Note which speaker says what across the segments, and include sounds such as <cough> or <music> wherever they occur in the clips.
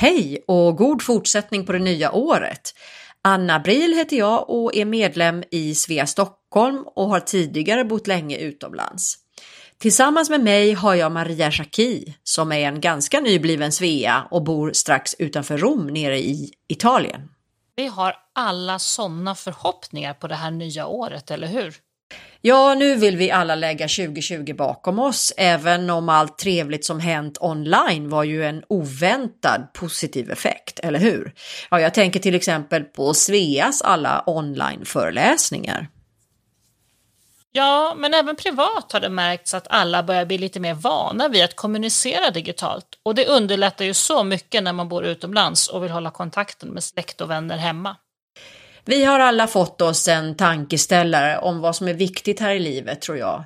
Speaker 1: Hej och god fortsättning på det nya året! Anna Bril heter jag och är medlem i Svea Stockholm och har tidigare bott länge utomlands. Tillsammans med mig har jag Maria Schacki som är en ganska nybliven Svea och bor strax utanför Rom nere i Italien.
Speaker 2: Vi har alla sådana förhoppningar på det här nya året, eller hur?
Speaker 1: Ja, nu vill vi alla lägga 2020 bakom oss, även om allt trevligt som hänt online var ju en oväntad positiv effekt, eller hur? Ja, jag tänker till exempel på Sveas alla online-föreläsningar.
Speaker 2: Ja, men även privat har det märkts att alla börjar bli lite mer vana vid att kommunicera digitalt. Och det underlättar ju så mycket när man bor utomlands och vill hålla kontakten med släkt och vänner hemma.
Speaker 1: Vi har alla fått oss en tankeställare om vad som är viktigt här i livet tror jag.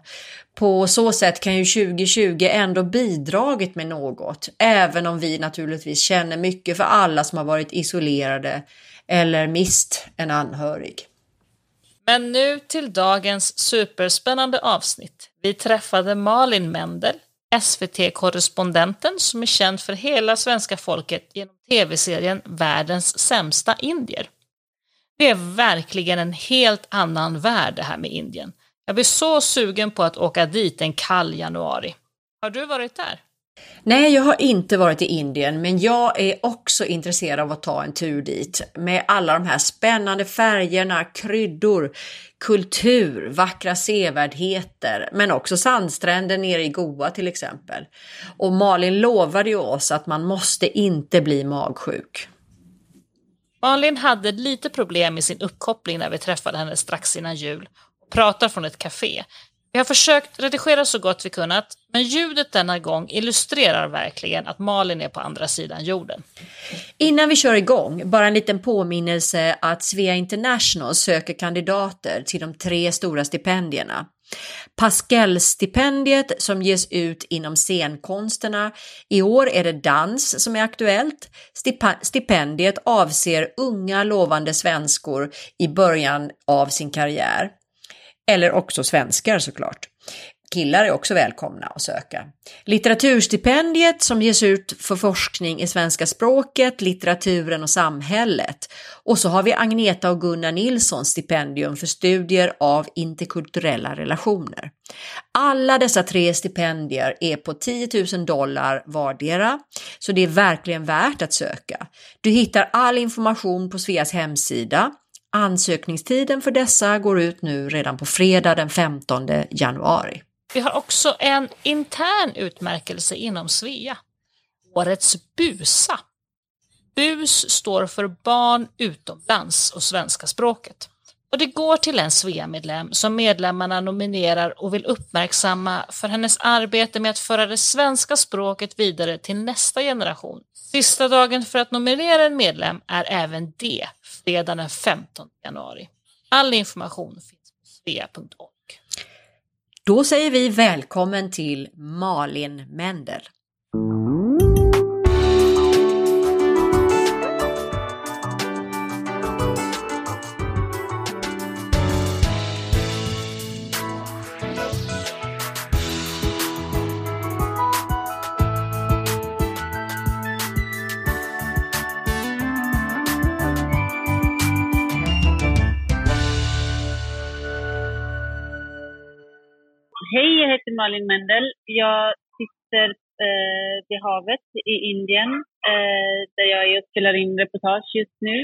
Speaker 1: På så sätt kan ju 2020 ändå bidragit med något, även om vi naturligtvis känner mycket för alla som har varit isolerade eller mist en anhörig.
Speaker 2: Men nu till dagens superspännande avsnitt. Vi träffade Malin Mendel, SVT-korrespondenten som är känd för hela svenska folket genom tv-serien Världens sämsta indier. Det är verkligen en helt annan värld det här med Indien. Jag blir så sugen på att åka dit en kall januari. Har du varit där?
Speaker 1: Nej, jag har inte varit i Indien, men jag är också intresserad av att ta en tur dit med alla de här spännande färgerna, kryddor, kultur, vackra sevärdheter, men också sandstränder nere i Goa till exempel. Och Malin lovade ju oss att man måste inte bli magsjuk.
Speaker 2: Malin hade lite problem med sin uppkoppling när vi träffade henne strax innan jul och pratar från ett café. Vi har försökt redigera så gott vi kunnat, men ljudet denna gång illustrerar verkligen att Malin är på andra sidan jorden.
Speaker 1: Innan vi kör igång, bara en liten påminnelse att Svea International söker kandidater till de tre stora stipendierna. Pascal-stipendiet som ges ut inom scenkonsterna. I år är det dans som är aktuellt. Stipendiet avser unga lovande svenskor i början av sin karriär. Eller också svenskar såklart. Killar är också välkomna att söka. Litteraturstipendiet som ges ut för forskning i svenska språket, litteraturen och samhället. Och så har vi Agneta och Gunnar Nilssons stipendium för studier av interkulturella relationer. Alla dessa tre stipendier är på 10 000 dollar vardera, så det är verkligen värt att söka. Du hittar all information på Sveas hemsida Ansökningstiden för dessa går ut nu redan på fredag den 15 januari.
Speaker 2: Vi har också en intern utmärkelse inom Svea. Årets BUSA. BUS står för Barn utomlands och svenska språket. Och det går till en Svea-medlem som medlemmarna nominerar och vill uppmärksamma för hennes arbete med att föra det svenska språket vidare till nästa generation. Sista dagen för att nominera en medlem är även det, fredag den 15 januari. All information finns på svea.org.
Speaker 1: Då säger vi välkommen till Malin Mendel.
Speaker 3: Heter Malin Mendel. Jag sitter eh, vid havet i Indien eh, där jag är och spelar in reportage just nu.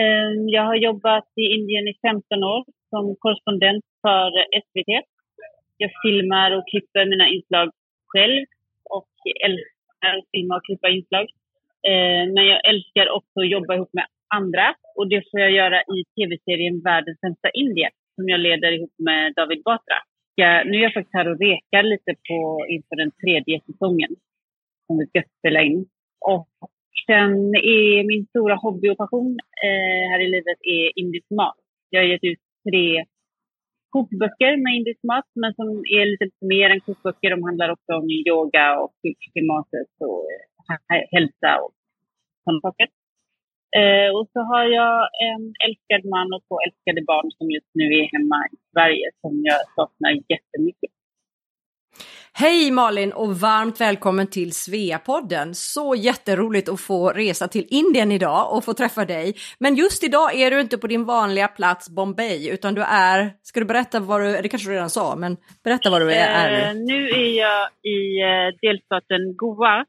Speaker 3: Eh, jag har jobbat i Indien i 15 år som korrespondent för SVT. Jag filmar och klipper mina inslag själv och älskar att filma och klippa inslag. Eh, men jag älskar också att jobba ihop med andra och det får jag göra i tv-serien Världens sämsta Indien som jag leder ihop med David Batra nu är jag faktiskt här och rekar lite på inför den tredje säsongen som vi ska spela in. Och sen är min stora hobby och passion eh, här i livet är indisk mat. Jag har gett ut tre kokböcker med indisk mat, men som är lite mer än kokböcker. De handlar också om yoga och klimatet och eh, hälsa och sådana saker. Eh, och så har jag en älskad man och två älskade barn som just nu är hemma i Sverige som jag saknar jättemycket.
Speaker 1: Hej Malin och varmt välkommen till Sveapodden. Så jätteroligt att få resa till Indien idag och få träffa dig. Men just idag är du inte på din vanliga plats Bombay utan du är, ska du berätta vad du, det kanske du redan sa, men berätta vad du är.
Speaker 3: Eh, nu är jag i eh, delstaten Goa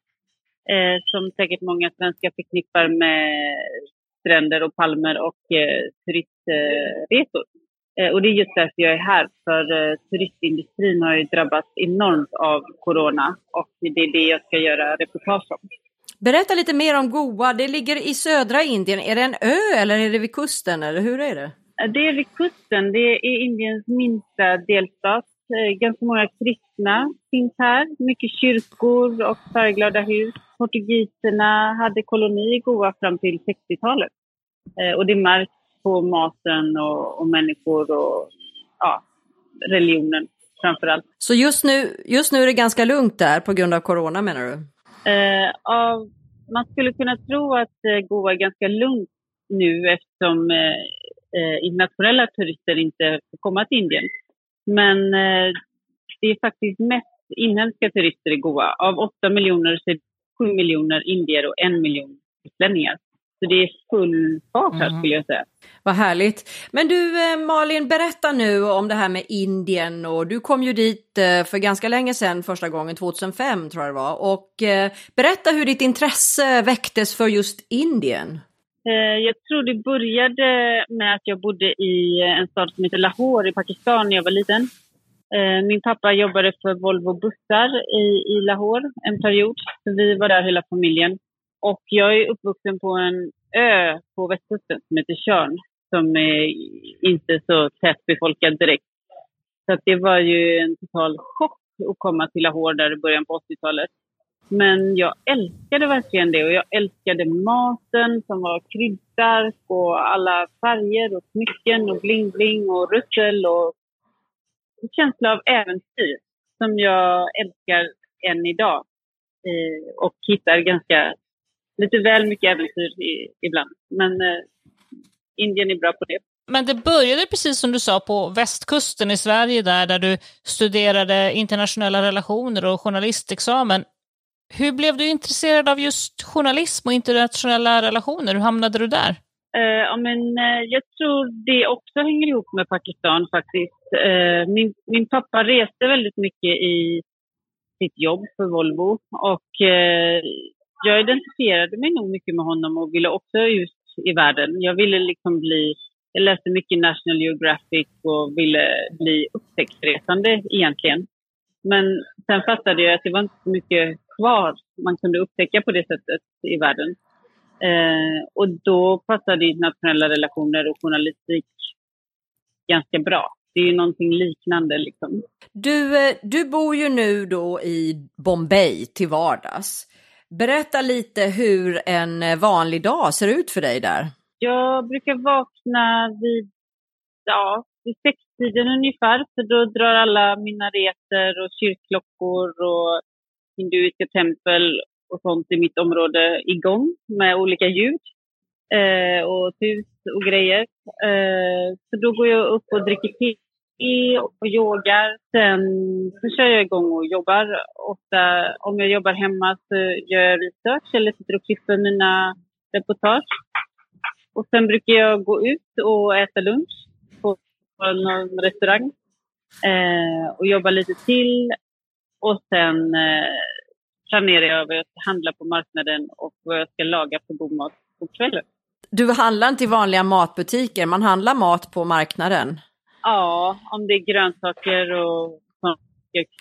Speaker 3: eh, som säkert många svenskar förknippar med stränder och palmer och eh, turistresor. Eh, och det är just därför jag är här, för eh, turistindustrin har ju drabbats enormt av corona och det är det jag ska göra reportage om.
Speaker 1: Berätta lite mer om Goa. Det ligger i södra Indien. Är det en ö eller är det vid kusten eller hur är det?
Speaker 3: Det är vid kusten. Det är Indiens minsta delstat. Ganska många kristna finns här. Mycket kyrkor och färgglada hus. Portugiserna hade koloni i Goa fram till 60-talet. Eh, och det märks på maten och, och människor och ja, religionen framför allt.
Speaker 1: Så just nu, just nu är det ganska lugnt där på grund av corona menar du?
Speaker 3: Eh, av, man skulle kunna tro att eh, Goa är ganska lugnt nu eftersom eh, eh, internationella turister inte får komma till Indien. Men eh, det är faktiskt mest inhemska turister i Goa. Av 8 miljoner så är det 7 miljoner indier och en miljon utlänningar. Så det är full fart här mm. skulle jag säga.
Speaker 1: Vad härligt. Men du eh, Malin, berätta nu om det här med Indien och du kom ju dit eh, för ganska länge sedan första gången, 2005 tror jag det var. Och berätta hur ditt intresse väcktes för just Indien.
Speaker 3: Eh, jag tror det började med att jag bodde i eh, en stad som heter Lahore i Pakistan när jag var liten. Eh, min pappa jobbade för Volvo Bussar i, i Lahore en period, så vi var där hela familjen. Och jag är uppvuxen på en ö på västkusten som heter Tjörn som är inte så tätbefolkad direkt. Så det var ju en total chock att komma till Lahore där i början på 80-talet. Men jag älskade verkligen det och jag älskade maten som var kryddstark och alla färger och smycken och bling-bling och russel och en känsla av äventyr som jag älskar än idag eh, och hittar ganska lite väl mycket äventyr i, ibland. Men eh, Indien är bra på det.
Speaker 2: Men det började precis som du sa på västkusten i Sverige där, där du studerade internationella relationer och journalistexamen. Hur blev du intresserad av just journalism och internationella relationer? Hur hamnade du där?
Speaker 3: Uh, ja, men, uh, jag tror det också hänger ihop med Pakistan faktiskt. Uh, min, min pappa reste väldigt mycket i sitt jobb för Volvo och jag identifierade mig nog mycket med honom och ville också ut i världen. Jag ville liksom bli, jag läste mycket National Geographic och ville bli upptäcktsresande egentligen. Men sen fattade jag att det var inte så mycket kvar man kunde upptäcka på det sättet i världen. Eh, och då passade internationella relationer och journalistik ganska bra. Det är ju någonting liknande liksom.
Speaker 1: Du, eh, du bor ju nu då i Bombay till vardags. Berätta lite hur en vanlig dag ser ut för dig där.
Speaker 3: Jag brukar vakna vid, ja, vid sextiden ungefär, för då drar alla minareter och kyrkklockor och hinduiska tempel och sånt i mitt område igång med olika ljud eh, och hus och grejer. Eh, så då går jag upp och dricker te och yogar. Sen så kör jag igång och jobbar. Ofta, om jag jobbar hemma så gör jag research eller sitter och klipper mina reportage. Och sen brukar jag gå ut och äta lunch på, någon restaurang eh, och jobba lite till. Och sen eh, planerar jag vad jag ska handla på marknaden och vad jag ska laga för god mat på kvällen.
Speaker 1: Du handlar inte i vanliga matbutiker, man handlar mat på marknaden?
Speaker 3: Ja, om det är grönsaker och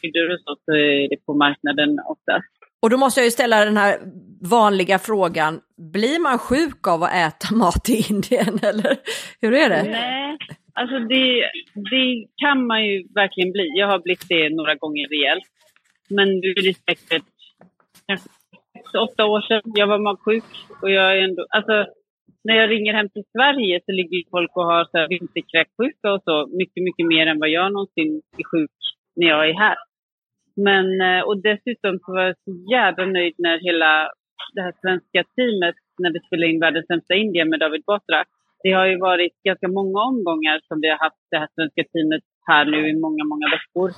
Speaker 3: kryddor och så, så är det på marknaden oftast.
Speaker 1: Och då måste jag ju ställa den här vanliga frågan, blir man sjuk av att äta <laughs> mat i Indien eller hur är det?
Speaker 3: Nej, alltså det, det kan man ju verkligen bli. Jag har blivit det några gånger rejält. Men nu är säkert kanske åtta år sedan jag var magsjuk och jag är ändå, alltså när jag ringer hem till Sverige så ligger folk och har så här vinterkräksjuka och så mycket, mycket mer än vad jag någonsin är sjuk när jag är här. Men, eh, och dessutom så var jag så jävla nöjd när hela det här svenska teamet, när vi spelade in Världens sämsta Indien med David Batra. Det har ju varit ganska många omgångar som vi har haft det här svenska teamet här nu i många, många veckor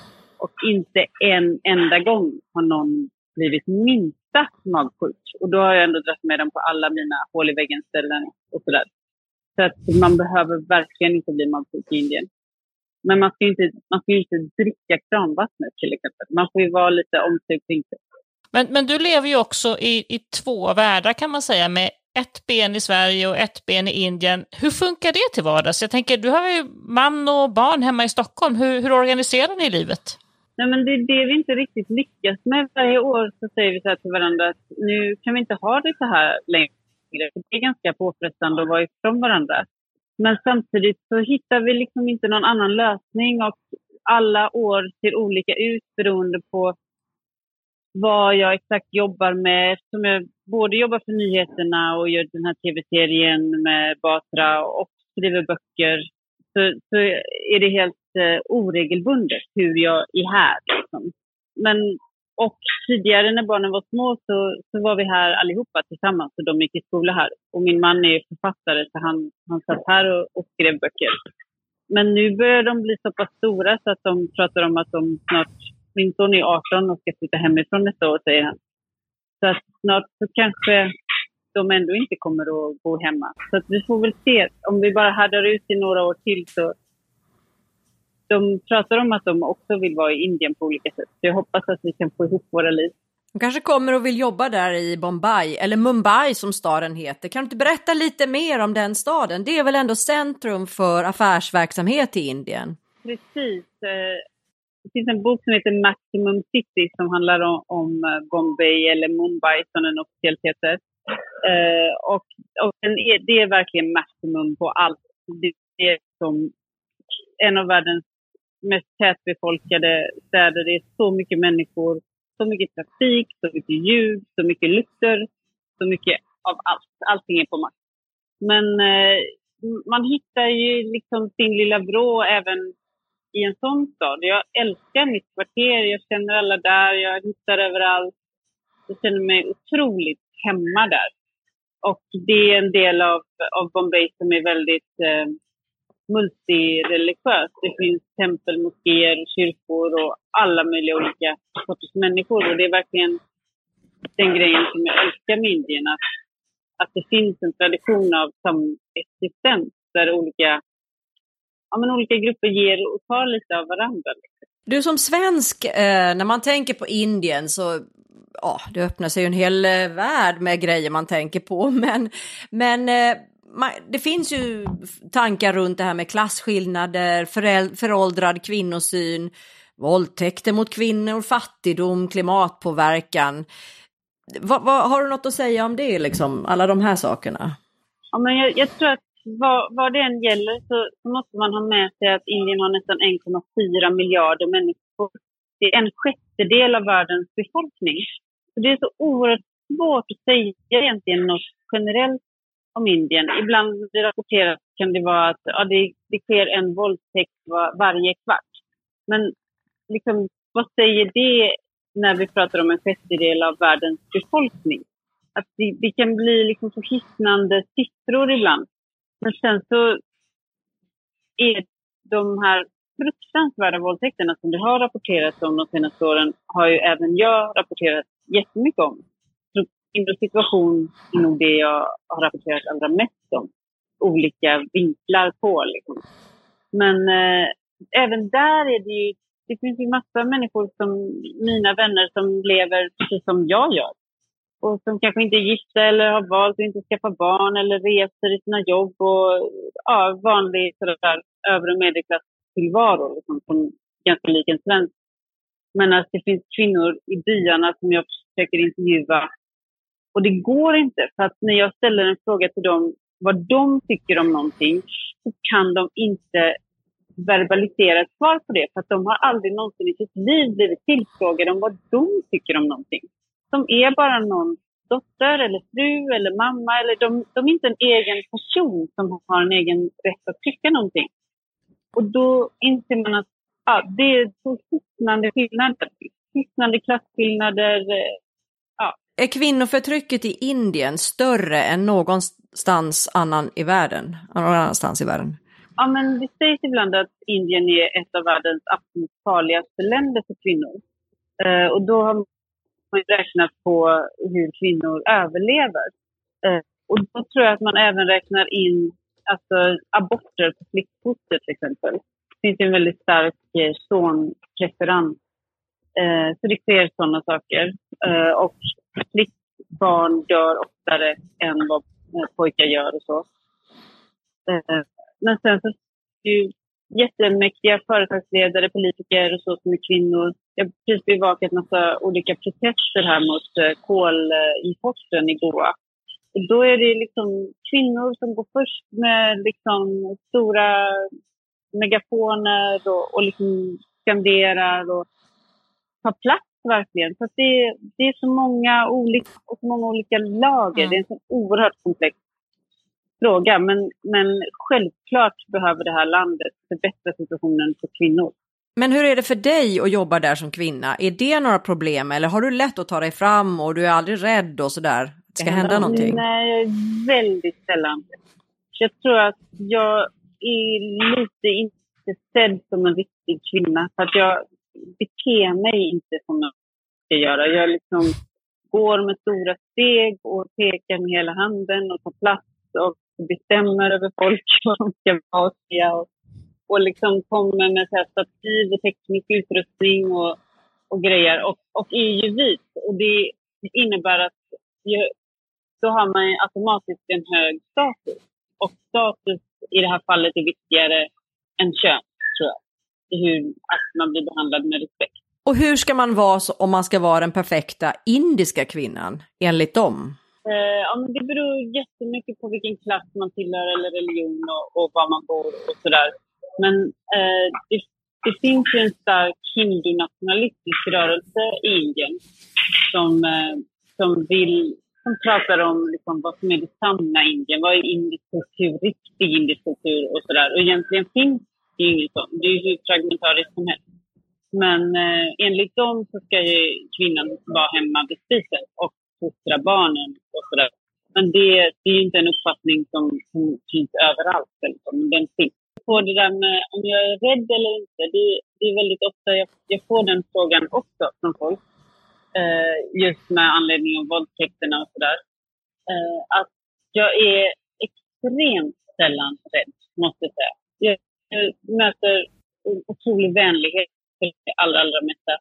Speaker 3: och inte en enda gång har någon blivit minsta magsjuk. Och då har jag ändå dragit med dem på alla mina hål i väggen-ställen och sådär. Så att man behöver verkligen inte bli magsjuk i Indien. Men man ska ju inte, man ska inte dricka kranvattnet till exempel. Man får ju vara lite omsorgsfull.
Speaker 2: Men, men du lever ju också i, i två världar kan man säga med ett ben i Sverige och ett ben i Indien. Hur funkar det till vardags? Jag tänker, du har ju man och barn hemma i Stockholm. Hur, hur organiserar ni livet?
Speaker 3: Nej, men det är det vi inte riktigt lyckas med. Varje år så säger vi så här till varandra att nu kan vi inte ha det så här längre. Det är ganska påfrestande att vara ifrån varandra. Men samtidigt så hittar vi liksom inte någon annan lösning och alla år ser olika ut beroende på vad jag exakt jobbar med. Eftersom jag både jobbar för nyheterna och gör den här tv-serien med Batra och skriver böcker så, så är det helt eh, oregelbundet hur jag är här. Liksom. Men, och tidigare när barnen var små så, så var vi här allihopa tillsammans och de gick i skola här. Och min man är författare så han, han satt här och, och skrev böcker. Men nu börjar de bli så pass stora så att de pratar om att de snart min son är 18 och ska flytta hemifrån nästa år, säger han. Så att snart så kanske de ändå inte kommer att bo hemma. Så att vi får väl se. Om vi bara härdar ut i några år till så... De pratar om att de också vill vara i Indien på olika sätt. Så jag hoppas att vi kan få ihop våra liv.
Speaker 1: De kanske kommer och vill jobba där i Bombay, eller Mumbai som staden heter. Kan du inte berätta lite mer om den staden? Det är väl ändå centrum för affärsverksamhet i Indien?
Speaker 3: Precis. Eh, det finns en bok som heter Maximum City som handlar om, om eh, Bombay eller Mumbai som den officiellt heter. Eh, och, och är, det är verkligen maximum på allt. Det är som en av världens mest tätbefolkade städer. Det är så mycket människor, så mycket trafik, så mycket ljud, så mycket lukter, så mycket av allt. Allting är på max. Men eh, man hittar ju liksom sin lilla vrå även i en sån stad. Jag älskar mitt kvarter, jag känner alla där, jag hittar överallt. Jag känner mig otroligt hemma där. Och det är en del av, av Bombay som är väldigt eh, multireligiös. Det finns tempel, moskéer, kyrkor och alla möjliga olika sorters människor. Och det är verkligen den grejen som jag älskar med Indien, att, att det finns en tradition av samexistens där olika ja, men olika grupper ger och tar lite av varandra. Liksom.
Speaker 1: Du som svensk, eh, när man tänker på Indien så ja, det öppnar sig ju en hel eh, värld med grejer man tänker på. <laughs> Men, men eh, man, det finns ju tankar runt det här med klasskillnader, föråldrad kvinnosyn, våldtäkter mot kvinnor, fattigdom, klimatpåverkan. Va, va, har du något att säga om det, liksom, alla de här sakerna?
Speaker 3: Ja, men jag, jag tror att vad, vad det än gäller så, måste man ha med sig att Indien har nästan 1,4 miljarder människor. Det är en sjättedel av världens befolkning. Så det är så oerhört svårt att säga egentligen något generellt om Indien. Ibland det rapporteras kan det vara att ja, det, det sker en våldtäkt var, varje kvart. Men liksom, vad säger det när vi pratar om en sjättedel av världens befolkning? Att det, det kan bli liksom så hisnande siffror ibland. Men sen så är de här fruktansvärda våldtäkterna som det har rapporterats om de senaste åren har ju även jag rapporterat jättemycket om. Så kvinnors situation är nog det jag har rapporterat allra mest om. Olika vinklar på liksom. Men eh, även där är det ju, det finns ju massa människor som mina vänner som lever precis som jag gör och som kanske inte är gifta eller har valt att inte skaffa barn eller reser i sina jobb och ja, vanlig sådär övre medelklasstillvaro liksom, som ganska lik en svensk. Men att det finns kvinnor i byarna som jag försöker intervjua och det går inte för att när jag ställer en fråga till dem vad de tycker om någonting så kan de inte verbalisera ett svar på det för att de har aldrig någonsin i sitt liv blivit tillfrågade om vad de tycker om någonting som är bara någon dotter eller fru eller mamma. Eller de, de är inte en egen person som har en egen rätt att tycka någonting. Och då inser man att ja, det är så hisnande skillnader. Hisnande klasskillnader. Eh, ja.
Speaker 1: Är kvinnoförtrycket i Indien större än någonstans annan i världen? Någon annanstans i världen?
Speaker 3: Ja, men det sägs ibland att Indien är ett av världens absolut farligaste länder för kvinnor. Eh, och då har räknat på hur kvinnor överlever. Eh, och då tror jag att man även räknar in alltså, aborter på flickfoster till exempel. Det finns en väldigt stark eh, sonpreferens. Eh, så det sker sådana saker. Eh, och flickbarn dör oftare än vad eh, pojkar gör och så. Eh, men sen så är det ju jättemäktiga företagsledare, politiker och så som är kvinnor. Jag har precis bevakat en massa olika protester här mot eh, kolimporten i Goa. Och då är det liksom kvinnor som går först med liksom stora megafoner och, och liksom skanderar och tar plats verkligen. Så det, det är så många olika, och så många olika lager. Mm. Det är en så oerhört komplex fråga. Men, men självklart behöver det här landet förbättra situationen för kvinnor.
Speaker 1: Men hur är det för dig att jobba där som kvinna? Är det några problem eller har du lätt att ta dig fram och du är aldrig rädd och sådär? Det ska hända någonting?
Speaker 3: Nej, jag är väldigt sällan Jag tror att jag är lite inte sedd som en riktig kvinna. För att jag beter mig inte som jag ska göra. Jag liksom går med stora steg och pekar med hela handen och tar plats och bestämmer över folk <laughs> vad de ska vara och. Och, liksom kommer med stativ och teknisk utrustning och, och grejer. Och, och är ju vit. Och det innebär att då har man automatiskt en hög status. Och status i det här fallet är viktigare än kön, tror jag. Hur, att man blir behandlad med respekt.
Speaker 1: Och hur ska man vara om man ska vara den perfekta indiska kvinnan, enligt dem?
Speaker 3: Eh, ja, men det beror jättemycket på vilken klass man tillhör eller religion och, och var man bor och sådär. Men eh, det, det, finns ju en stark hindunationalistisk rörelse i Indien som, eh, som vill som pratar om liksom vad som är det sanna Indien. Vad är indisk kultur, riktig indisk kultur och sådär. Och egentligen finns det ju inget sånt. Det är ju hur fragmentariskt som helst. Men eh, enligt dem så ska ju kvinnan vara hemma vid spisen och fostra barnen och sådär. Men det, det är inte en uppfattning som, som finns överallt. Liksom. Den finns. På det där med om jag är rädd eller inte, det, det är väldigt ofta jag, jag får den frågan också från folk. Eh, just med anledning av våldtäkterna och sådär. Eh, att jag är extremt sällan rädd, måste jag säga. Jag, jag möter otrolig vänlighet för det allra, allra mesta.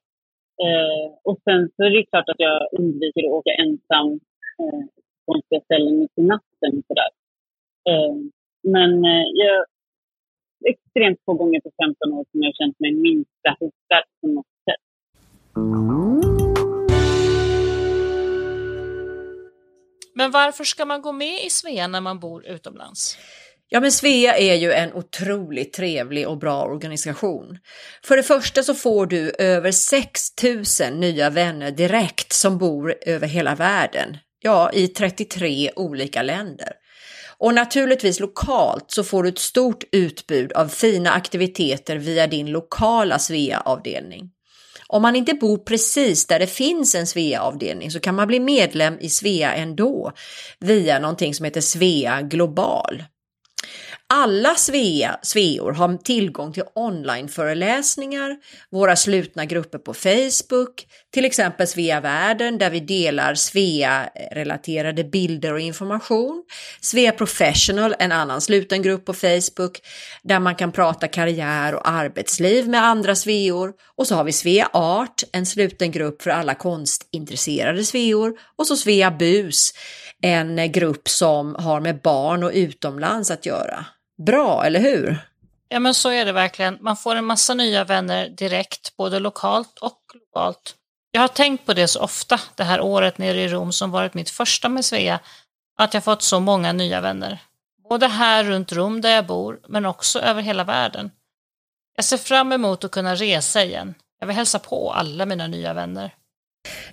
Speaker 3: Eh, och sen så är det klart att jag undviker att åka ensam eh, på konstiga ställen mitt i natten och sådär. Eh, men eh, jag extremt få gånger på 15 år som jag känt mig minsta hotad på något sätt.
Speaker 2: Men varför ska man gå med i Svea när man bor utomlands?
Speaker 1: Ja, men Svea är ju en otroligt trevlig och bra organisation. För det första så får du över 6000 nya vänner direkt som bor över hela världen. Ja, i 33 olika länder. Och naturligtvis lokalt så får du ett stort utbud av fina aktiviteter via din lokala Svea-avdelning. Om man inte bor precis där det finns en Svea-avdelning så kan man bli medlem i Svea ändå via någonting som heter Svea Global. Alla Svea, Sveor har tillgång till onlineföreläsningar, våra slutna grupper på Facebook, till exempel Svea Världen där vi delar Svea-relaterade bilder och information, Svea Professional, en annan sluten grupp på Facebook där man kan prata karriär och arbetsliv med andra Sveor och så har vi Svea Art, en sluten grupp för alla konstintresserade Sveor och så Svea Bus, en grupp som har med barn och utomlands att göra. Bra, eller hur?
Speaker 2: Ja, men så är det verkligen. Man får en massa nya vänner direkt, både lokalt och globalt. Jag har tänkt på det så ofta det här året nere i Rom som varit mitt första med Svea, att jag fått så många nya vänner. Både här runt Rom där jag bor, men också över hela världen. Jag ser fram emot att kunna resa igen. Jag vill hälsa på alla mina nya vänner.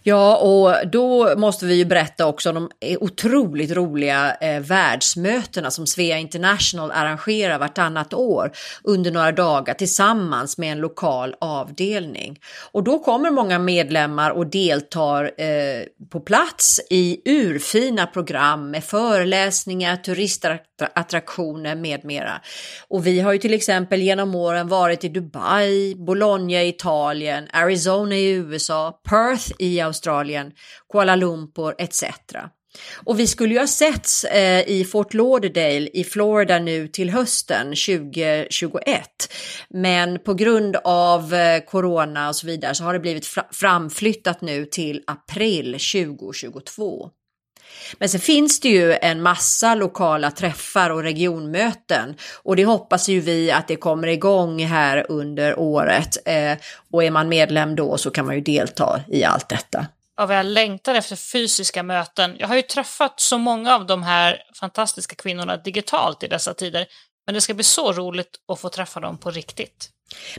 Speaker 1: Ja, och då måste vi ju berätta också om de otroligt roliga eh, världsmötena som Svea International arrangerar vartannat år under några dagar tillsammans med en lokal avdelning. Och då kommer många medlemmar och deltar eh, på plats i urfina program med föreläsningar, turistattraktioner attraktioner med mera. Och vi har ju till exempel genom åren varit i Dubai, Bologna i Italien, Arizona i USA, Perth i Australien, Kuala Lumpur etc. Och vi skulle ju ha setts eh, i Fort Lauderdale i Florida nu till hösten 2021. Men på grund av eh, corona och så vidare så har det blivit framflyttat nu till april 2022. Men sen finns det ju en massa lokala träffar och regionmöten och det hoppas ju vi att det kommer igång här under året. Eh, och är man medlem då så kan man ju delta i allt detta.
Speaker 2: Ja, vad jag längtar efter fysiska möten. Jag har ju träffat så många av de här fantastiska kvinnorna digitalt i dessa tider. Men det ska bli så roligt att få träffa dem på riktigt.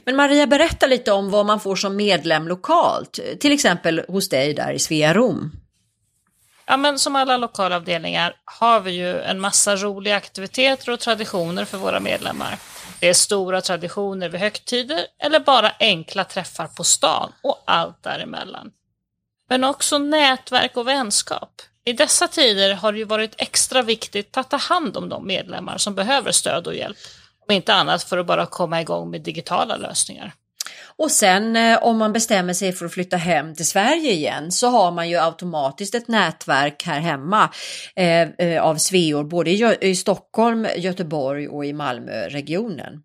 Speaker 1: Men Maria, berätta lite om vad man får som medlem lokalt, till exempel hos dig där i Svea Rom.
Speaker 2: Ja, men som alla lokalavdelningar har vi ju en massa roliga aktiviteter och traditioner för våra medlemmar. Det är stora traditioner vid högtider eller bara enkla träffar på stan och allt däremellan. Men också nätverk och vänskap. I dessa tider har det ju varit extra viktigt att ta hand om de medlemmar som behöver stöd och hjälp. Om inte annat för att bara komma igång med digitala lösningar.
Speaker 1: Och sen eh, om man bestämmer sig för att flytta hem till Sverige igen så har man ju automatiskt ett nätverk här hemma eh, eh av sveor både i, i Stockholm, Göteborg och i Malmöregionen.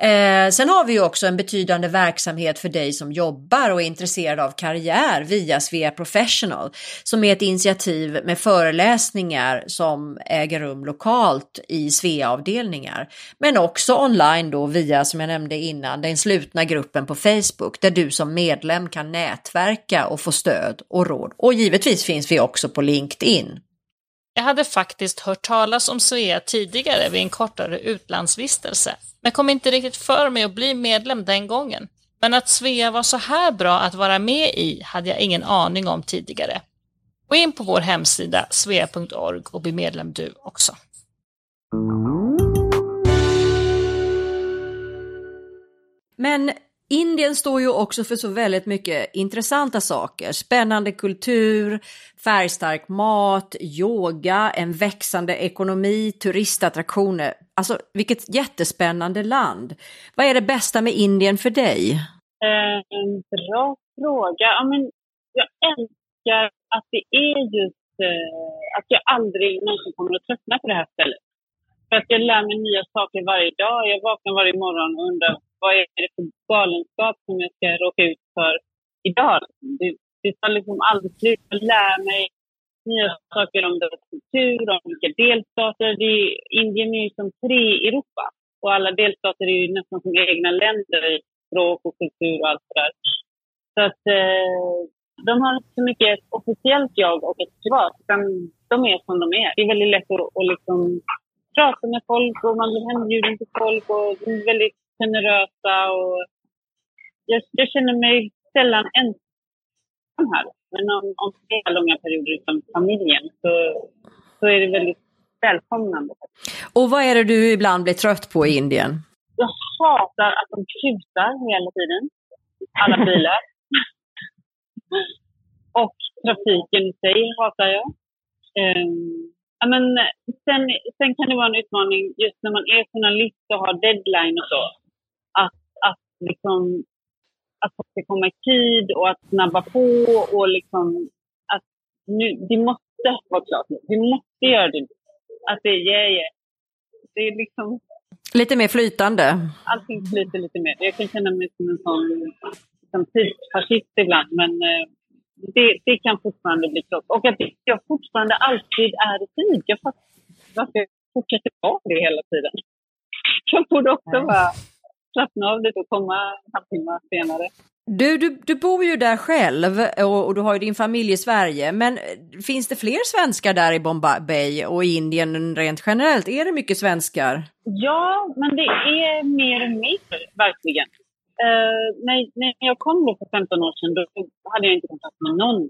Speaker 1: Eh, sen har vi ju också en betydande verksamhet för dig som jobbar och är intresserad av karriär via Svea Professional som är ett initiativ med föreläsningar som äger rum lokalt i Svea-avdelningar. Men också online då via, som jag nämnde innan, den slutna gruppen på Facebook där du som medlem kan nätverka och få stöd och råd. Och givetvis finns vi också på LinkedIn.
Speaker 2: Jag hade faktiskt hört talas om Svea tidigare vid en kortare utlandsvistelse men kom inte riktigt för mig att bli medlem den gången. Men att Svea var så här bra att vara med i hade jag ingen aning om tidigare. Gå in på vår hemsida svea.org och bli medlem du också.
Speaker 1: Men Indien står ju också för så väldigt mycket intressanta saker. Spännande kultur, färgstark mat, yoga, en växande ekonomi, turistattraktioner. Alltså vilket jättespännande land. Vad är det bästa med Indien för dig?
Speaker 3: Eh, en bra fråga. Ja, men jag älskar att det är just eh, att jag aldrig någonsin kommer att tröttna på det här stället. För att jag lär mig nya saker varje dag. Jag vaknar varje morgon och undrar vad är det för galenskap som jag ska råka ut för idag? Det, det tar liksom aldrig slut. Jag lär mig nya saker om deras kultur, om vilka delstater. Det är, Indien är ju som tre Europa och alla delstater är ju nästan som egna länder i språk och kultur och allt det där. Så att eh, de har inte så mycket ett officiellt jag och ett privat, utan de är som de är. Det är väldigt lätt att, att liksom prata med folk och man blir hembjuden till folk och de är väldigt generösa och jag, jag känner mig sällan ensam här. Men om, om flera långa perioder utan familjen så, så är det väldigt välkomnande.
Speaker 1: Och vad är det du ibland blir trött på i Indien?
Speaker 3: Jag hatar att de kutar hela tiden. Alla bilar. <laughs> och trafiken i sig hatar jag. Um, Ja, men sen, sen kan det vara en utmaning just när man är journalist och har deadline och så. Att, att, liksom, att folk ska komma i tid och att snabba på och liksom att nu, det måste vara klart nu. Vi måste göra det Att det är yeah, yeah. Det är liksom...
Speaker 1: Lite mer flytande?
Speaker 3: Allting flyter lite mer. Jag kan känna mig som en sån som tidsfascist ibland, men eh, det, det kan fortfarande bli tråkigt. Och att jag fortfarande alltid är i tid. Jag fattar varför jag fortsätter vara det hela tiden. Jag borde också bara slappna av lite och komma en halvtimme senare.
Speaker 1: Du, du, du bor ju där själv och, och, du har ju din familj i Sverige, men finns det fler svenskar där i Bombay och i Indien rent generellt? Är det mycket svenskar?
Speaker 3: Ja, men det är mer och mer, verkligen. Eh, när, när jag kom då för 15 år sedan då hade jag inte kontakt med någon.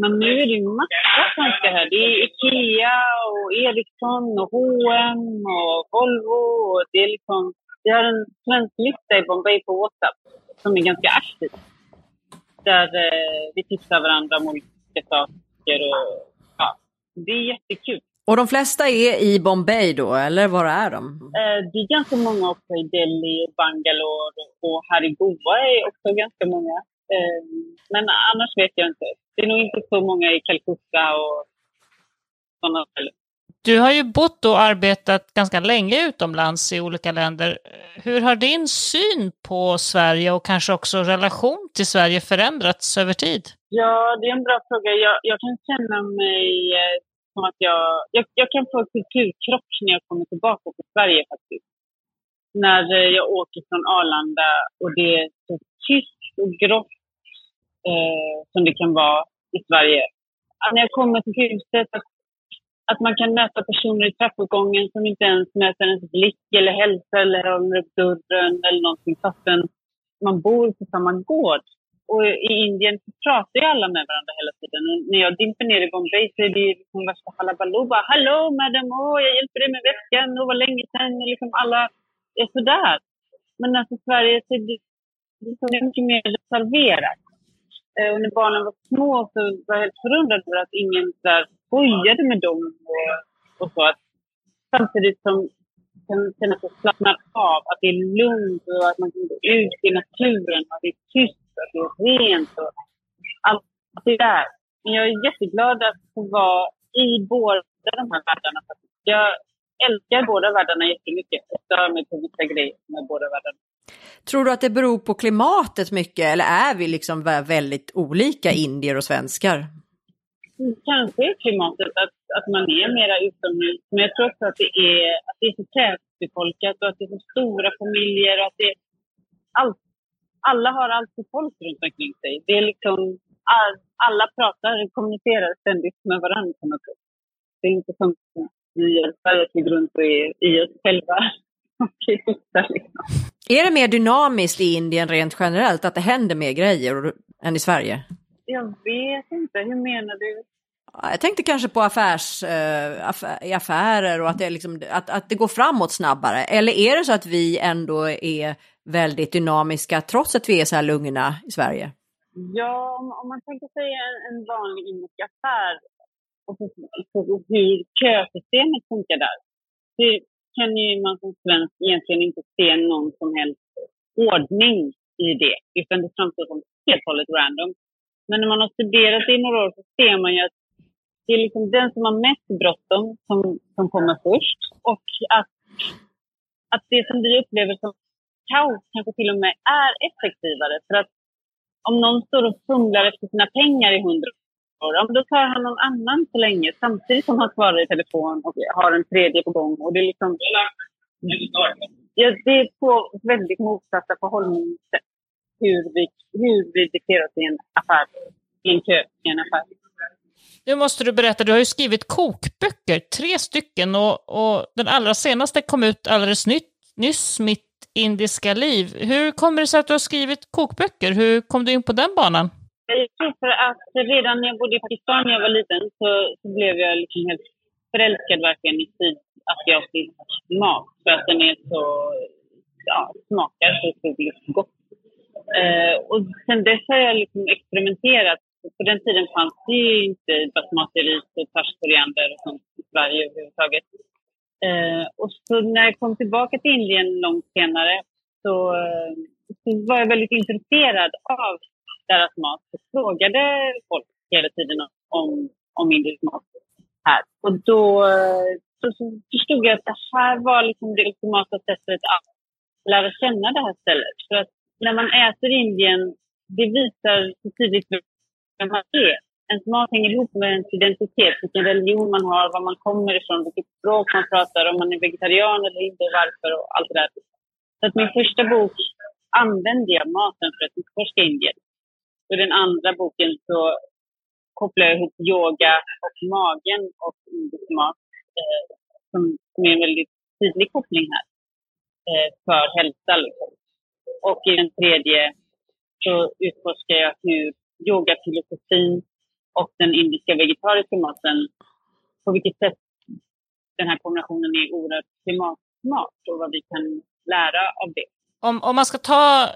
Speaker 3: Men nu är det ju massa svenskar här. Det är Ikea och Ericsson och H&M och Volvo. Och det är liksom, vi har en svensk lista i Bombay på WhatsApp som är ganska aktiv. Där eh, vi tipsar varandra om olika saker. Och, ja, det är jättekul.
Speaker 1: Och de flesta är i Bombay då, eller var är de?
Speaker 3: Eh, det är ganska många också i Delhi och Bangalore och här i Goa är också ganska många. Eh, men annars vet jag inte. Det är nog inte så många i Calcutta och sådana ställen.
Speaker 2: Du har ju bott och arbetat ganska länge utomlands i olika länder. Hur har din syn på Sverige och kanske också relation till Sverige förändrats över tid?
Speaker 3: Ja, det är en bra fråga. Jag, jag kan känna mig som att jag, jag, jag kan få en kulturkrock när jag kommer tillbaka till Sverige faktiskt. När eh, jag åker från Arlanda och det är så tyst och grått eh, som det kan vara i Sverige. När jag kommer till huset, att, att man kan möta personer i trappuppgången som inte ens möter ens blick eller hälsa eller håller upp dörren eller någonting fastän man bor på samma gård. Och i Indien pratar ju alla med varandra hela tiden. Och när jag dimper ner i Bombay så är det liksom värsta halabaloo. Hallå madam, åh jag hjälper dig med väskan, Det vad länge sedan. Och liksom alla är sådär. Men alltså Sverige så är det, det är mycket mer reserverat. Eh, och när barnen var små så var jag helt förundrad över att ingen där skojade med dem och, och så. Att, samtidigt som känna sig slappnad av, att det är lugnt och att man kan gå ut i naturen och att det är tyst och det är rent och allt det där. Men jag är jätteglad att få vara i båda de här världarna. Jag älskar båda världarna jättemycket och stör mig på vissa grejer med båda världarna.
Speaker 1: Tror du att det beror på klimatet mycket eller är vi liksom väldigt olika indier och svenskar?
Speaker 3: Kanske är klimatet, att, att man är mera utomhus. Men jag tror också att det är, att det är så tätbefolkat och att det är så stora familjer och att det är allt alla har alltid folk runt omkring sig. Det är liksom, alla pratar, och kommunicerar ständigt med varandra på något sätt. Det är inte som vi i Sverige flyger runt och är i oss själva. <laughs> liksom.
Speaker 1: Är det mer dynamiskt i Indien rent generellt, att det händer mer grejer än i Sverige?
Speaker 3: Jag vet inte, hur menar du?
Speaker 1: Jag tänkte kanske på affärs, äh, affär, affärer och att det, liksom, att, att det går framåt snabbare. Eller är det så att vi ändå är väldigt dynamiska trots att vi är så här lugna i Sverige?
Speaker 3: Ja, om, man tänker sig en, en vanlig indisk affär och på, på hur kösystemet funkar där. Så kan ju man som svensk egentligen inte se någon som helst ordning i det, utan det framstår som helt hållet random. Men när man har studerat det i några år så ser man ju att det är liksom den som har mest bråttom som, som kommer först och att, att det som vi upplever som kaos kanske till och med är effektivare. För att om någon står och fumlar efter sina pengar i hundra år, då tar han någon annan så länge samtidigt som han svarar i telefon och har en tredje på gång. Och det är liksom... Ja, det är två väldigt motsatta förhållningssätt hur vi, hur vi beter oss i en affär, i en kö, i en affär.
Speaker 2: Nu måste du berätta, du har ju skrivit kokböcker, tre stycken, och, och den allra senaste kom ut alldeles nytt, nyss, mitt indiska liv. Hur kommer det sig att du har skrivit kokböcker? Hur kom du in på den banan?
Speaker 3: Jag tror för att redan när jag bodde i Pakistan när jag var liten så, så blev jag liksom helt förälskad verkligen i sydasiatisk mat. För att den är så, ja, smakar så otroligt gott. Eh, och sen dess har jag liksom experimenterat. På den tiden fanns det ju inte basmati-ris och koriander och sånt i Sverige överhuvudtaget. Eh, och så när jag kom tillbaka till Indien långt senare så, eh, så var jag väldigt intresserad av deras mat och frågade folk hela tiden om, om indisk mat här. Och då eh, så, så förstod jag att det här var liksom det ultimata sättet att lära känna det här stället. För att när man äter i Indien, det visar så tydligt vem man är ens mat hänger ihop med ens identitet, vilken religion man har, var man kommer ifrån, vilket språk man pratar, om man är vegetarian eller inte, varför och allt det där. Så att min första bok använde jag maten för att utforska Indien. Och den andra boken så kopplar jag ihop yoga och magen och indisk mat eh, som, som är en väldigt tydlig koppling här eh, för hälsa. Liksom och i den tredje så utforskar jag hur yoga, filosofin och den indiska vegetariska maten, på vilket sätt den här kombinationen är oerhört klimatsmart och vad vi kan lära av det.
Speaker 2: Om, om man ska ta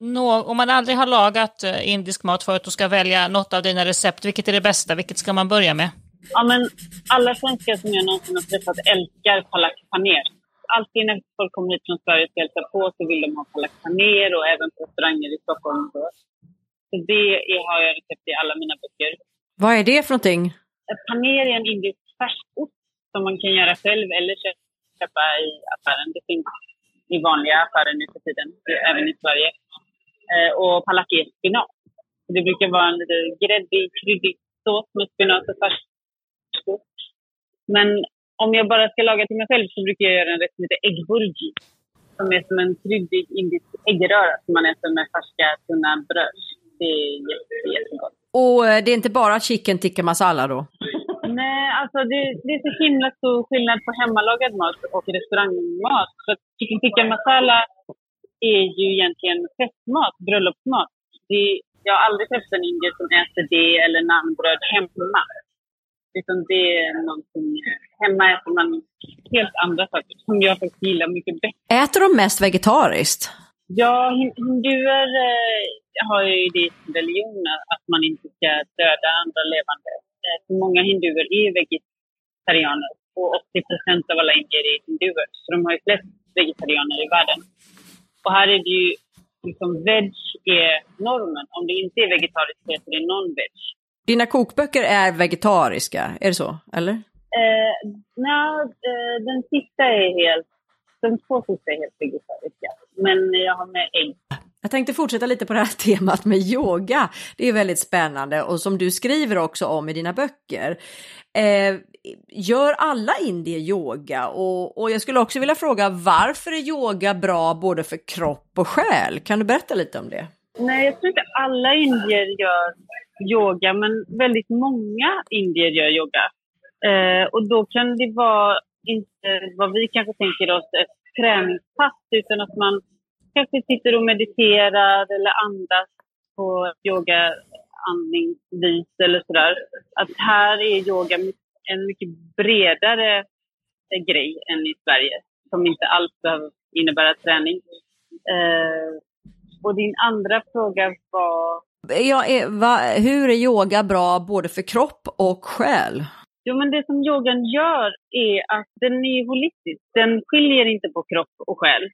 Speaker 2: no, om man aldrig har lagat eh, indisk mat förut och ska välja något av dina recept, vilket är det bästa? Vilket ska man börja med?
Speaker 3: Ja, men alla svenskar som jag någonsin har träffat älskar palak paner. Alltid när folk kommer hit från Sverige och hälsar på så vill de ha palak paner och även på restauranger i Stockholm. Så det är, har jag recept i alla mina böcker.
Speaker 1: Vad är det för någonting?
Speaker 3: Paner är en indisk färskost som man kan göra själv eller köpa i affären. Det finns i vanliga affärer nu för tiden, även i Sverige. Eh, och palak är spenat. Det brukar vara en lite gräddig, kryddig sås med spenat och färskost. Men om jag bara ska laga till mig själv så brukar jag göra en rätt som heter äggburgi. Som är som en kryddig indisk äggröra som man äter med färska tunna bröd. Det är jätte, jättegott.
Speaker 1: Och eh, det är inte bara chicken tikka masala då?
Speaker 3: Nej, alltså det, det, är så himla stor skillnad på hemmalagad mat och restaurangmat. Så chicken tikka masala är ju egentligen festmat, bröllopsmat. Det, jag har aldrig träffat en indier som äter det eller naanbröd hemma. Utan det är någonting, hemma äter man helt andra saker som jag faktiskt gillar mycket bättre.
Speaker 1: Äter de mest vegetariskt?
Speaker 3: Ja, hinduer eh, har ju det sin religion att man inte ska döda andra levande. Eh, så många hinduer är vegetarianer och 80 procent av alla indier är hinduer. Så de har ju flest vegetarianer i världen. Och här är det ju liksom veg är normen. Om det inte är vegetariskt så heter det non-veg.
Speaker 1: Dina kokböcker är vegetariska, är det så? Eller?
Speaker 3: Eh, nej, eh, den sista är helt, de två sista är helt vegetariska. Men jag har med ägg.
Speaker 1: Jag tänkte fortsätta lite på det här <laughs> temat med yoga. Det är väldigt spännande och som du skriver också om i dina böcker. Eh, gör alla indier yoga? Och, och jag skulle också vilja fråga varför är yoga bra både för kropp och själ? Kan du berätta lite om det?
Speaker 3: Nej, jag tror inte alla indier gör yoga, men väldigt många indier gör yoga. Eh, och då kan det vara inte vad vi kanske tänker oss ett träningspass, utan att man kanske sitter och mediterar eller andas på yoga andningsvis eller sådär. Att här är yoga en mycket bredare grej än i Sverige som inte alls behöver innebära träning. Eh, och din andra fråga var?
Speaker 1: Ja, va, hur är yoga bra både för kropp och själ?
Speaker 3: Jo, men det som yogan gör är att den är holistisk. Den skiljer inte på kropp och själ.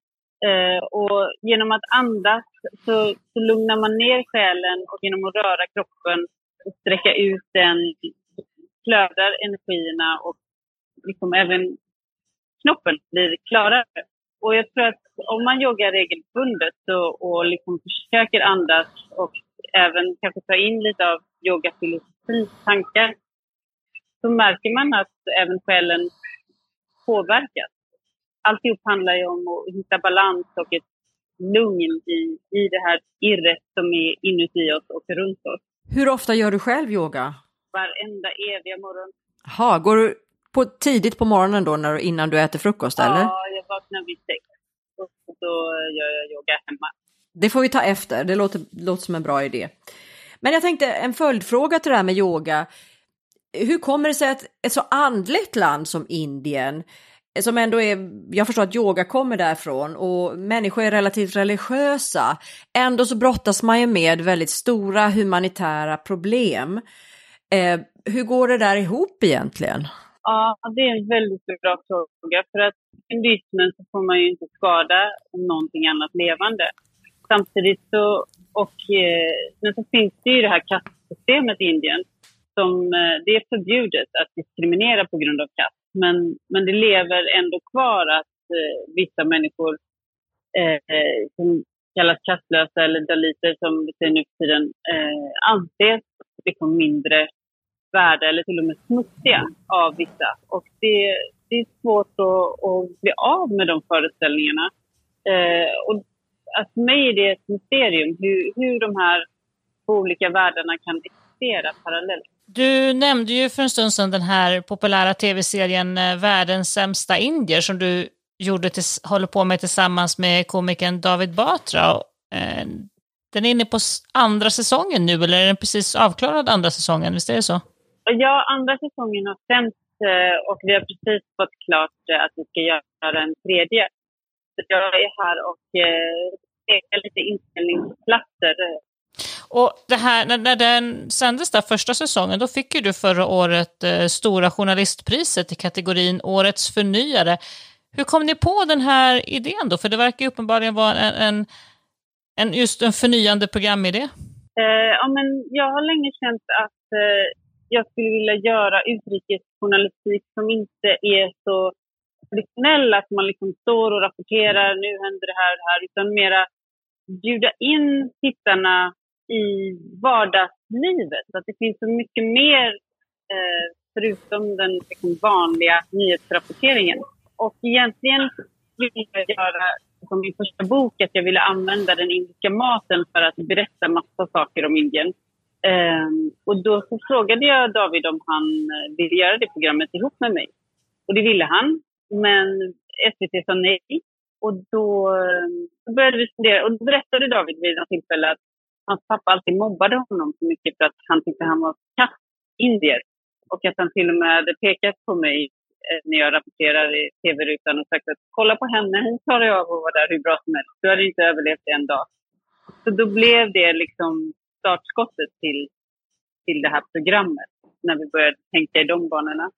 Speaker 3: Eh, och genom att andas så, så lugnar man ner själen och genom att röra kroppen och sträcka ut den flödar energierna och liksom även knoppen blir klarare. Och jag tror att om man joggar regelbundet och, och liksom försöker andas och även kanske ta in lite av yogafilosofins tankar så märker man att även själen påverkas. Alltihop handlar ju om att hitta balans och ett lugn i, i det här irret som är inuti oss och runt oss.
Speaker 1: Hur ofta gör du själv yoga?
Speaker 3: Varenda eviga morgon.
Speaker 1: Jaha, går du på, tidigt på morgonen då när, innan du äter frukost eller?
Speaker 3: Ja, jag vaknar vid sex och då gör jag yoga hemma.
Speaker 1: Det får vi ta efter, det låter, låter som en bra idé. Men jag tänkte en följdfråga till det här med yoga. Hur kommer det sig att ett så andligt land som Indien som ändå är, jag förstår att yoga kommer därifrån och människor är relativt religiösa. Ändå så brottas man ju med väldigt stora humanitära problem. Eh, hur går det där ihop egentligen?
Speaker 3: Ja, det är en väldigt bra fråga. För att i hinduismen så får man ju inte skada någonting annat levande. Samtidigt så, och, eh, men så finns det ju det här kastsystemet i Indien. Som, eh, det är förbjudet att diskriminera på grund av kast. Men, men det lever ändå kvar att eh, vissa människor eh, eh som kallas kastlösa eller daliter som vi säger nu för tiden eh, anses liksom mindre värda eller till och med smutsiga av vissa. Och det, det är svårt att, att bli av med de föreställningarna. Eh, och att för mig är det ett mysterium hur, hur de här olika världarna kan existera parallellt.
Speaker 2: Du nämnde ju för en stund sedan den här populära tv-serien eh, Världens sämsta indier som du gjorde till, håller på med tillsammans med komikern David Batra. Eh, den är inne på andra säsongen nu, eller är den precis avklarad andra säsongen? Visst är det så?
Speaker 3: Ja, andra säsongen har sänts och vi har precis fått klart att vi ska göra en tredje. Så jag är här och pekar lite inspelningsplatser
Speaker 2: och det här, när, när den sändes där första säsongen, då fick ju du förra året eh, Stora Journalistpriset i kategorin Årets förnyare. Hur kom ni på den här idén då? För det verkar ju uppenbarligen vara en, en, en just en förnyande programidé.
Speaker 3: Eh, ja, men jag har länge känt att eh, jag skulle vilja göra utrikesjournalistik som inte är så traditionell, att man liksom står och rapporterar, nu händer det här och det här, utan mera bjuda in tittarna i vardagslivet. Att det finns så mycket mer eh, förutom den liksom, vanliga nyhetsrapporteringen. Och egentligen ville jag göra som min första bok att jag ville använda den indiska maten för att berätta massa saker om Indien. Um, och då frågade jag David om han eh, ville göra det programmet ihop med mig. Och det ville han. Men SVT sa nej. Och då eh, började vi fundera. Och då berättade David vid något tillfälle att hans pappa alltid mobbade honom så mycket för att han tyckte han var kass indier. Och att han till och med hade pekat på mig eh, när jag rapporterar i tv-rutan och sagt att kolla på henne, hon klarar av att vara där hur bra som helst. Du hade inte överlevt en dag. Så då blev det liksom startskottet till, till det här programmet när vi började tänka i de banorna.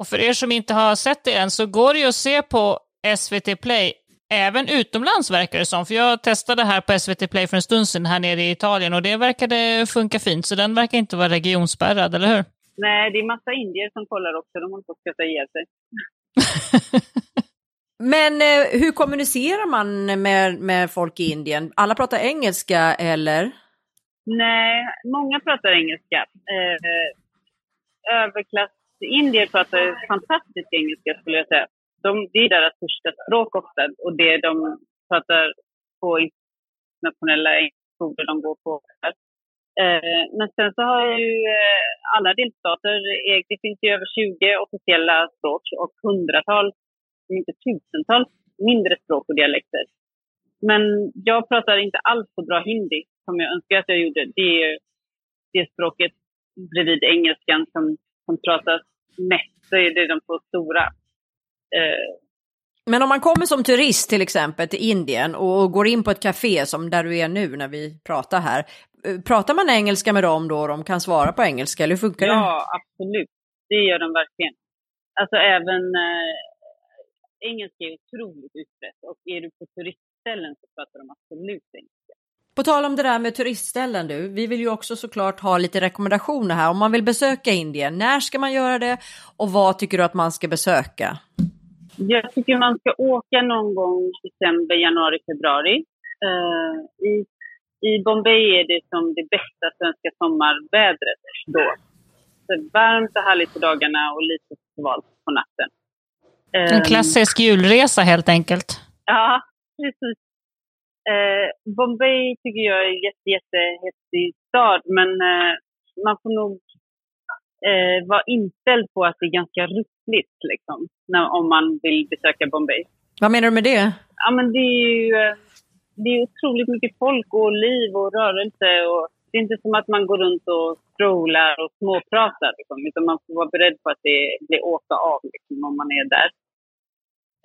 Speaker 2: Och för er som inte har sett det än så går det ju att se på SVT Play Även utomlands verkar det som, för jag testade här på SVT Play för en stund sedan här nere i Italien och det verkade funka fint, så den verkar inte vara regionspärrad, eller hur?
Speaker 3: Nej, det är massa indier som kollar också, de håller på att skratta ihjäl sig. <laughs>
Speaker 1: Men eh, hur kommunicerar man med, med folk i Indien? Alla pratar engelska eller?
Speaker 3: Nej, många pratar engelska. Eh, Indier pratar fantastisk engelska skulle jag säga de, det är deras första språk ofta och det de pratar på internationella skolor de går på. Eh, men sen så har ju eh, alla delstater, det finns ju över 20 officiella språk och hundratals, om inte tusentals, mindre språk och dialekter. Men jag pratar inte alls så bra hindi som jag önskar att jag gjorde. Det är ju det språket bredvid engelskan som, som pratas mest, så är det de två stora.
Speaker 1: Eh, men om man kommer som turist till exempel till Indien och går in på ett café som där du är nu när vi pratar här. Eh, pratar man engelska med dem då och de kan svara på engelska eller hur funkar
Speaker 3: ja,
Speaker 1: det?
Speaker 3: Ja, absolut. Det gör de verkligen. Alltså även eh, engelska är otroligt utbrett och är du på turistställen så pratar de absolut engelska.
Speaker 1: På tal om det där med turistställen du, vi vill ju också såklart ha lite rekommendationer här. Om man vill besöka Indien, när ska man göra det och vad tycker du att man ska besöka?
Speaker 3: Jag tycker man ska åka någon gång i december, januari, februari. Uh, i, I Bombay är det som det bästa svenska sommarvädret då. Så varmt och härligt på dagarna och lite svalt på natten.
Speaker 2: Uh, en klassisk julresa helt enkelt.
Speaker 3: Ja, precis. Uh, Bombay tycker jag är en jätte, jättehäftig stad, men man får nog eh, var inställd på att det är ganska ruffligt liksom, när, om man vill besöka Bombay.
Speaker 1: Vad menar du med det?
Speaker 3: Ja, men det är ju eh, det är otroligt mycket folk och liv och rörelse. Och det är inte som att man går runt och strollar och småpratar, liksom, utan man får vara beredd på att det blir åka av liksom, om man är där.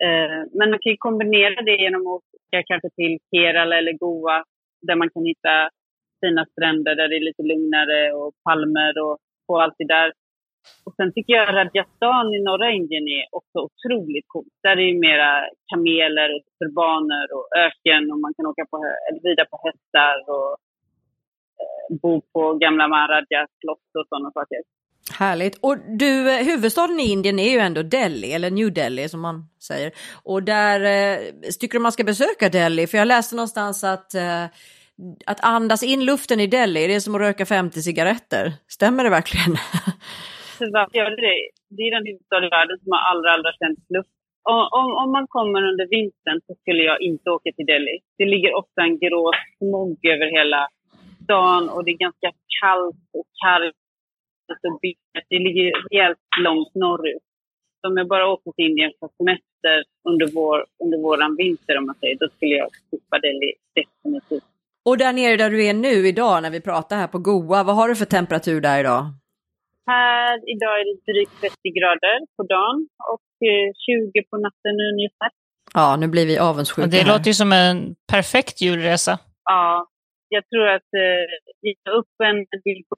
Speaker 3: Eh, men man kan kombinera det genom att åka kanske till Kerala eller Goa där man kan hitta fina stränder där det är lite lugnare och palmer och få allt det där. Och sen tycker jag Rajasthan i norra Indien är också otroligt coolt. Där är det mera kameler och turbaner och öken och man kan åka på, eller rida på hästar och eh, bo på gamla Maharajas slott och sådana saker.
Speaker 1: Härligt. Och du, eh, huvudstaden i Indien är ju ändå Delhi, eller New Delhi som man säger. Och där eh, tycker du man ska besöka Delhi? För jag läste någonstans att eh, att andas in luften i Delhi, det är som att röka 50 cigaretter. Stämmer det verkligen? <laughs>
Speaker 3: Gör det det? är den huvudstad i världen som har allra, allra sämst luft. Om, om man kommer under vintern så skulle jag inte åka till Delhi. Det ligger ofta en grå smog över hela stan och det är ganska kallt och kargt och bittert. Det ligger rejält långt norrut. Så om jag bara åker till Indien för semester under, vår, under våran vinter, om man säger, då skulle jag skippa Delhi definitivt.
Speaker 1: Och där nere där du är nu idag när vi pratar här på Goa, vad har du för temperatur där idag?
Speaker 3: Här idag är det drygt 30 grader på dagen och 20 på natten ungefär.
Speaker 1: Ja, nu blir vi avundsjuka.
Speaker 2: Det
Speaker 1: här.
Speaker 2: låter ju som en perfekt julresa.
Speaker 3: Ja, jag tror att eh, jag la upp en bild på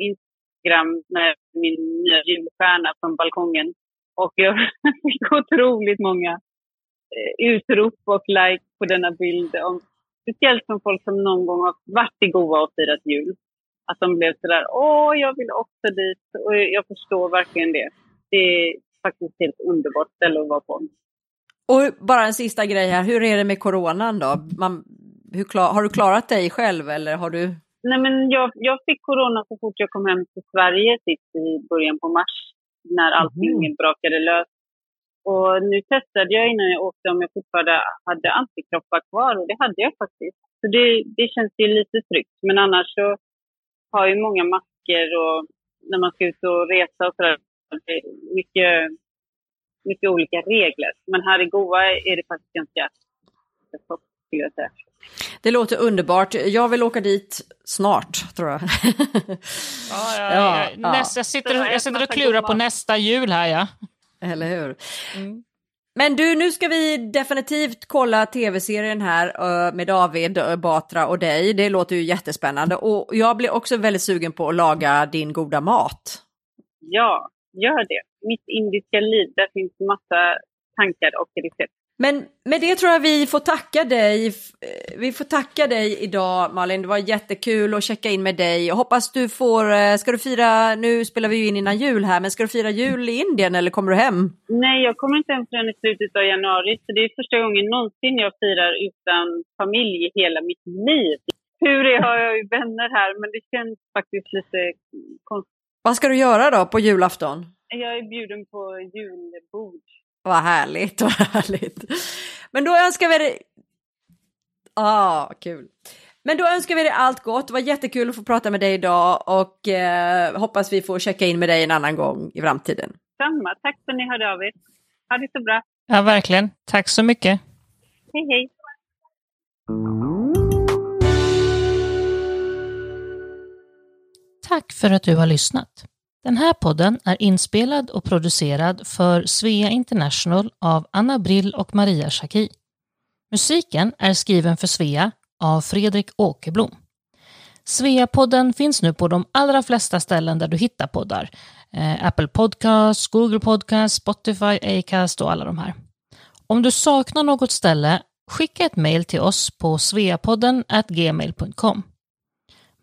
Speaker 3: Instagram med min nya julstjärna från balkongen. Och jag <laughs> fick otroligt många eh, utrop och like på denna bild. Om, speciellt från folk som någon gång har varit i Goa och firat jul. Att de blev sådär, åh, jag vill också dit. Och jag förstår verkligen det. Det är faktiskt helt underbart ställe att vara på.
Speaker 1: Och bara en sista grej här, hur är det med coronan då? Man, hur har du klarat dig själv eller har du?
Speaker 3: Nej, men jag, jag fick corona så fort jag kom hem till Sverige sist i början på mars. När allting mm. brakade lös. Och nu testade jag innan jag åkte om jag fortfarande hade antikroppar kvar och det hade jag faktiskt. Så det, det känns ju lite tryggt. Men annars så har ju många masker och när man ska ut och resa och sådär. Mycket, mycket olika regler. Men här i Goa är det faktiskt ganska stopp, skulle jag säga.
Speaker 1: Det låter underbart. Jag vill åka dit snart, tror jag. <laughs>
Speaker 2: ja, ja, ja, ja. Nästa, jag, sitter, jag sitter och klurar på nästa jul här, ja.
Speaker 1: Eller hur? Mm. Men du, nu ska vi definitivt kolla tv-serien här med David Batra och dig. Det låter ju jättespännande och jag blir också väldigt sugen på att laga din goda mat.
Speaker 3: Ja, gör det. Mitt indiska liv, där finns massa tankar och recept.
Speaker 1: Men med det tror jag vi får tacka dig. Vi får tacka dig idag Malin. Det var jättekul att checka in med dig. Jag hoppas du får, eh, ska du fira, nu spelar vi ju in innan jul här, men ska du fira jul i Indien eller kommer du hem?
Speaker 3: Nej, jag kommer inte hem förrän i slutet av januari. Så det är första gången någonsin jag firar utan familj i hela mitt liv. Tur är har jag ju vänner här, men det känns faktiskt lite konstigt.
Speaker 1: Vad ska du göra då på julafton?
Speaker 3: Jag är bjuden på julbord.
Speaker 1: Vad härligt, vad härligt. Men då önskar vi dig... Ah, kul. Men då önskar vi dig allt gott. Det var jättekul att få prata med dig idag och eh, hoppas vi får checka in med dig en annan gång i framtiden.
Speaker 3: Samma. Tack för att ni hörde av er. Ha det så bra.
Speaker 2: Ja, verkligen. Tack så mycket.
Speaker 3: Hej, hej.
Speaker 2: Tack för att du har lyssnat. Den här podden är inspelad och producerad för Svea International av Anna Brill och Maria Schacki. Musiken är skriven för Svea av Fredrik Åkerblom. Svea-podden finns nu på de allra flesta ställen där du hittar poddar. Eh, Apple Podcasts, Google Podcasts, Spotify, Acast och alla de här. Om du saknar något ställe, skicka ett mejl till oss på sveapodden gmail.com.